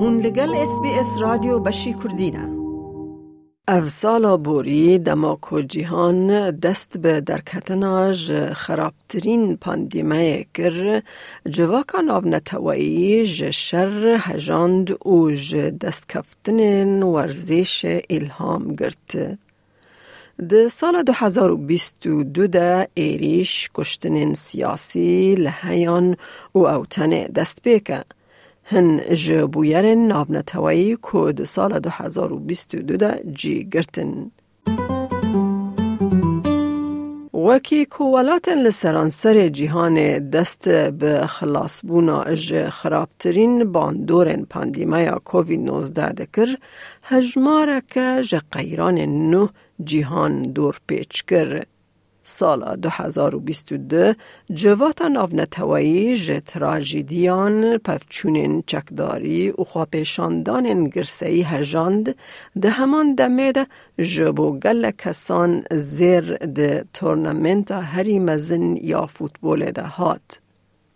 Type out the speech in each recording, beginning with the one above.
هون لگل اس بی اس رادیو بشی کردینه اف سالا بوری دماکو جیهان دست به درکتناج خرابترین پاندیمه کر جواکان آب نتوایی جشر هجاند او دست کفتن ورزش الهام گرت. ده سال 2022 ده ایریش کشتن سیاسی لحیان او اوتن دست بیکه. هن جبویر نابنتوایی کود سال 2022 ده جی گرتن. وکی کوالاتن لسرانسر جیهان دست به خلاص بونا اج خرابترین باندورن پاندیمایا کووید 19 دکر هجماره که جه قیران نو جیهان دور پیچ کر. سال 2022 جواتا ناونتوایی جه تراجیدیان پفچونین چکداری و خواپیشاندان گرسی هجاند ده همان دمه ده جبو گل کسان زیر ده تورنمنت هری مزن یا فوتبول ده هات.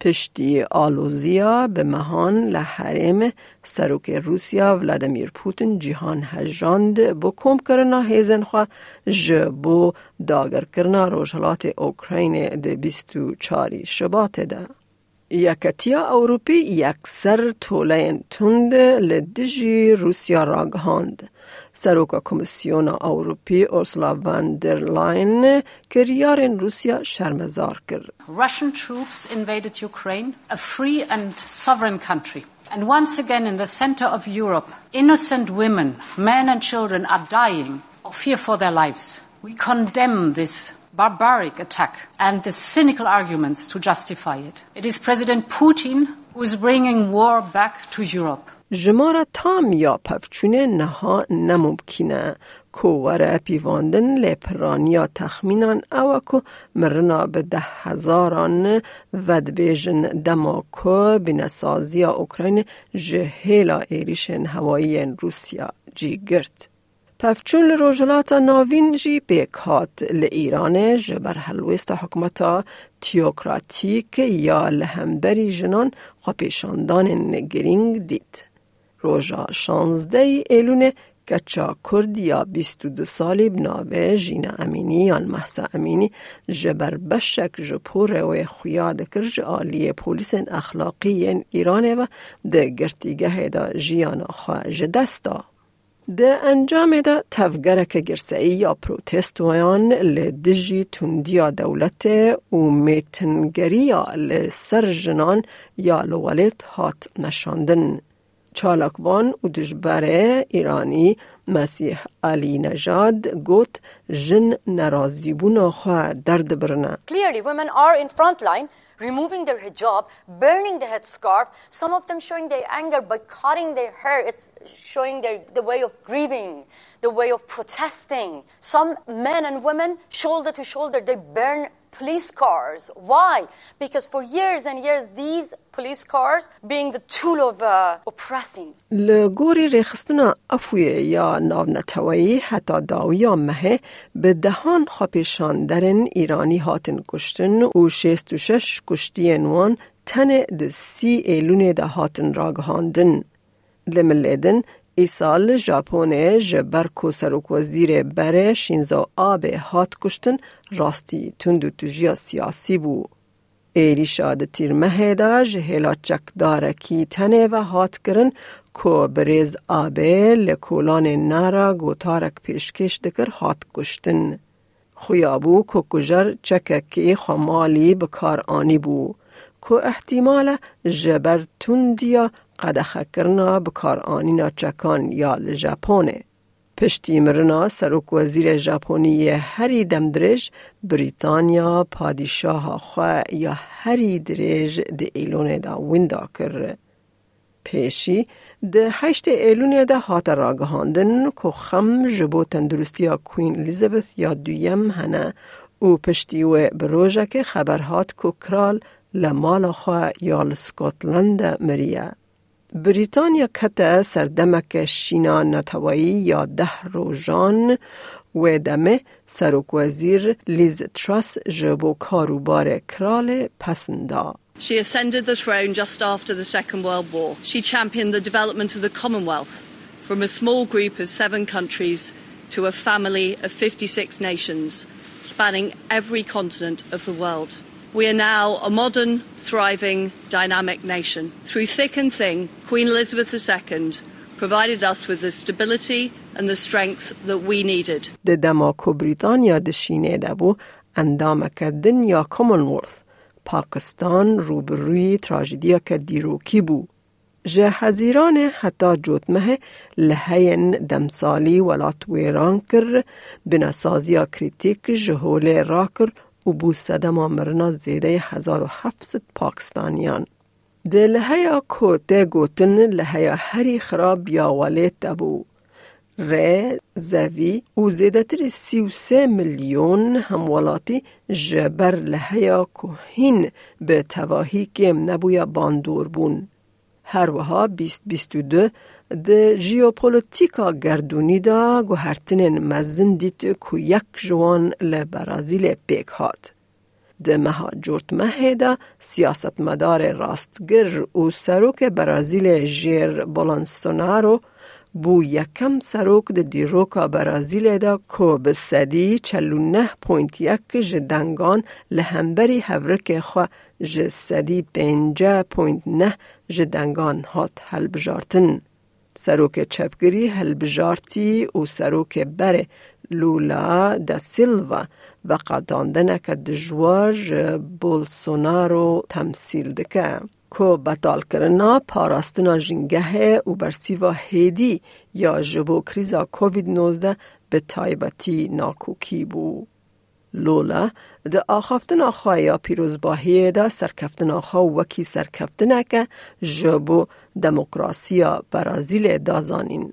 پشتی آلوزیا به مهان لحرم سروک روسیا ولادیمیر پوتین جهان هجاند با کم کرنا هیزن خواه جبو داگر کرنا روشلات اوکراین ده بیستو چاری شبات ده. یکتیا اوروپی یکسر طوله تند لدجی روسیا راگهاند. سروک کمیسیون اوروپی اورسولا وان در لاین کریار روسیا شرمزار کرد. Russian troops invaded Ukraine, a free and sovereign country. And once again in the center of Europe, innocent women, men and children are dying of fear for their lives. We condemn this barbaric attack and the cynical arguments to justify it. It is President Putin who is bringing war back to Europe. جمارا تام یا پفچونه نها نممکنه کوور پیواندن لپرانیا تخمینان او مرنا به ده هزاران ود بیجن دماکو بینسازی اوکراین جهیلا ایریشن هوایی روسیا جی گرد. پفچون لروجلات ناوین جی بیکات لإیران جبر هلویست حکمتا تیوکراتیک یا لهمبری جنان خواپیشاندان نگرینگ دید. روژا شانزده ایلونه کچا کردیا بیست دو سالی بناوه جینا امینی یا محسا امینی جبر بشک جپور و خویاد کرج آلی پولیس اخلاقی ایرانه و ده گرتیگه دا جیانا خواه جدستا. ده انجام ده تفگرک گرسئی یا پروتستویان لدجی تندیا دولت و میتنگریا لسر جنان یا لولت هات نشاندن. چالاکوان و دجبره ایرانی مسیح علی نژاد گوت جن نرازی بونا خواه درد برنه. Clearly women are in front line removing their hijab, burning the headscarf, some of them showing their anger by cutting their hair. It's showing their, the way of grieving, the way of protesting. Some men and women, shoulder to shoulder, they burn police cars. Why? Because for years and years, these police cars being the tool of uh, oppressing. لگوری ریخستنا افوی یا ناونتوایی حتی داویا مه به دهان خاپیشان درن ایرانی هاتن کشتن و شیست و شش کشتی وان تن ده سی ایلون ده هاتن راگهاندن. ایسال ژاپن جبر کو سروک وزیر بره شینزو آبه هات کشتن راستی تندو تجیا سیاسی بو. ایری شاد تیر مهدا جهلا چکدار کی تنه و هات کرن کو بریز آبه لکولان نارا گوتارک پیشکش دکر هات کشتن. خویابو کو کجر چککی خمالی بکار آنی بو. کو احتمال جبر تندیا قدخه کرنا بکار آنینا چکان یا لژاپونه. پشتی مرنا سروک وزیر ژاپنی هری دمدرج بریتانیا پادشاه خواه یا هری درج ده ایلون دا ویندا کر. پیشی ده هشت ایلون ده هات راگهاندن که خم جبو تندرستی کوین الیزابث یا دویم هنه او پشتی و بروژه که خبرهات که کرال لمال خواه یا لسکوتلند مریه. بریتانیا کته سردمک شینا نتوایی یا ده روژان و دمه سروک وزیر لیز تراس جبو کاروبار کرال پسندا. She ascended the throne just after the Second World War. She championed the development of the Commonwealth from a small group of seven countries to a family of 56 nations, spanning every continent of the world. We are now a modern, thriving, dynamic nation. Through thick and thin, Queen Elizabeth II provided us with the stability and the strength that we needed. د دماکو بریتانیا دشینه دبو اندامک دنیا کامنورث پاکستان روبروی تراژدیا که دیروکی بو جه هزیران حتی جوتمه لحین دمسالی ولات ویران کر بناسازیا کریتیک جهول را کر و بو صدما مرنا زیده 1700 پاکستانیان. ده لحیا کوته گوتن لحیا هری خراب یا ولیت دبو. ره زوی و زیدتر سی و سه میلیون همولاتی جبر لحیا کوهین به تواهی کم نبویا باندور بون. هر وها بیست بیست و دو د ژئوپلیتیکا گردونی دا گوهرتنین مزن دیت کو یک جوان لبرازیل پیک هات. د مها جورت مه دا سیاست مدار راستگر و بو یکم سروک د دیروکا برازیل دا کو به صدی چلو نه پوینت یک جدنگان لهمبری هورک خوا جسدی پنجه پوینت نه جدنگان هات هلبجارتن. سروک چپگری هلبجارتی و سروک بره لولا دا سیلوا و قداندنه که دجوار بولسونارو تمثیل دکه. کو بطال کرنا پاراستنا جنگه و برسیوا هیدی یا جبو کریزا کووید 19 به تایبتی ناکوکی بو. لولا د آخافتن آخوا یا پیروز باهی دا سرکفتن آخوا وکی سرکفتن که جبو دموکراسیا برازیل دازانین.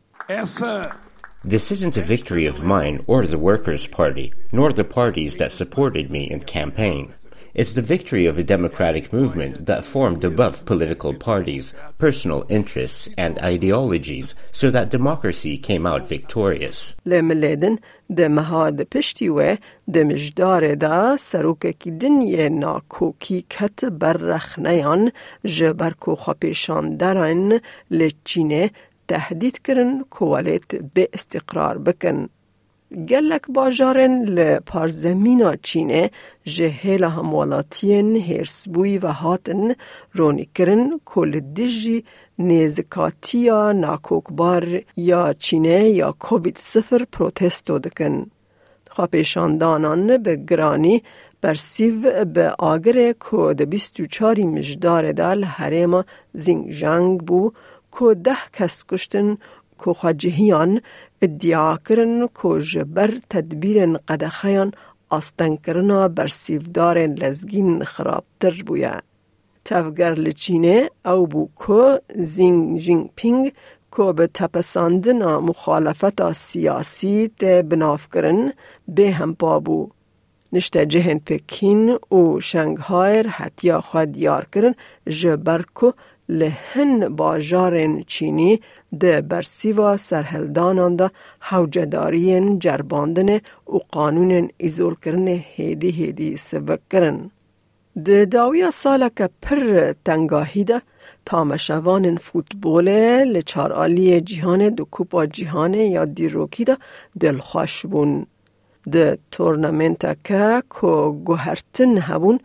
This isn't a victory of mine or the Workers' Party, nor the parties that supported me in campaign. It's the victory of a democratic movement that formed above political parties, personal interests, and ideologies so that democracy came out victorious. لملدن د مهاد پشتی و د مجدار دا سروک کی دنیا ناکوکی کت برخنیان جبر کو خپیشان درن لچینه تهدید کرن کوالت به استقرار بکن. گلک باجارن لپارزمینا چینه جهیل هموالاتین هرسبوی و هاتن رونی کرن کل دیجی نیزکاتیا ناکوکبار یا چینه یا کووید صفر پروتستو دکن. خواپیشاندانان به گرانی برسیو به آگر که ده بیست و چاری مجدار دال حریم زینگ بو که ده کس کشتن که خواجهیان ادعا کرن که جبر تدبیر قدخیان آستن کرنا برسیفدار لزگین خرابتر بویا. تفگر لچینه او بو که زینگ جینگ پینگ که به تپساندن مخالفت سیاسی ته بناف کرن به هم پابو. نشته جهن پکین و شنگهایر حتیا خود یار کرن جبر که لهن باجارن چینی ده برسیوا سرهلدانان ده حوجدارین جرباندن و قانون ایزول کرن هیدی هیدی سبک کرن. ده داویا سالا که پر تنگاهی ده تامشوان فوتبول لچار آلی جیهان دو کوپا جیهان یا دیروکی ده دلخوش بون. ده تورنمنت که که گوهرتن هبون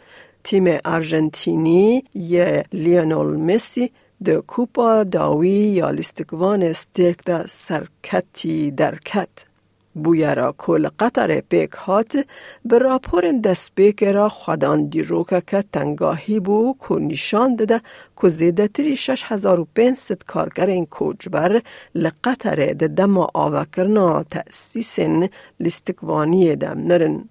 تیم ارژنتینی یه لیونول مسی د کوپا داوی یا لیستکوان استرک دا سرکتی درکت. بویرا کل قطر پیک هات به راپور دست پیک را خودان دیروکا که تنگاهی بو که نشان داده که زیده تری شش هزار و پینست کارگر این کوچبر لقطر ده دم آوه کرنا تأسیس لیستکوانی دم نرن.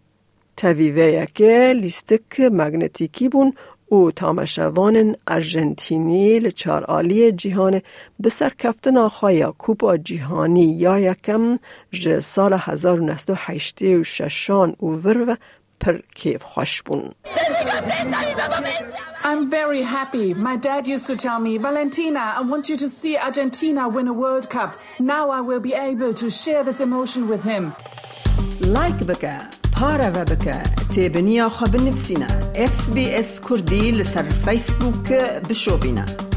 تویوه که لیستک مگنتیکی بون او تامشوان ارژنتینی لچار آلی جیهان به سرکفتن آخای کوپا جیهانی یا یکم ج سال 1986 و ور پر کیف خوش بون. I'm very happy. My dad used to tell me, Valentina, I want you to see Argentina win a World Cup. Now I will be able to share this emotion with him. لایک بکه پارە بە بکە تێبنییا خە بنفسینە SسBS کوردی لەسەر فیسبووکە بشۆبینە.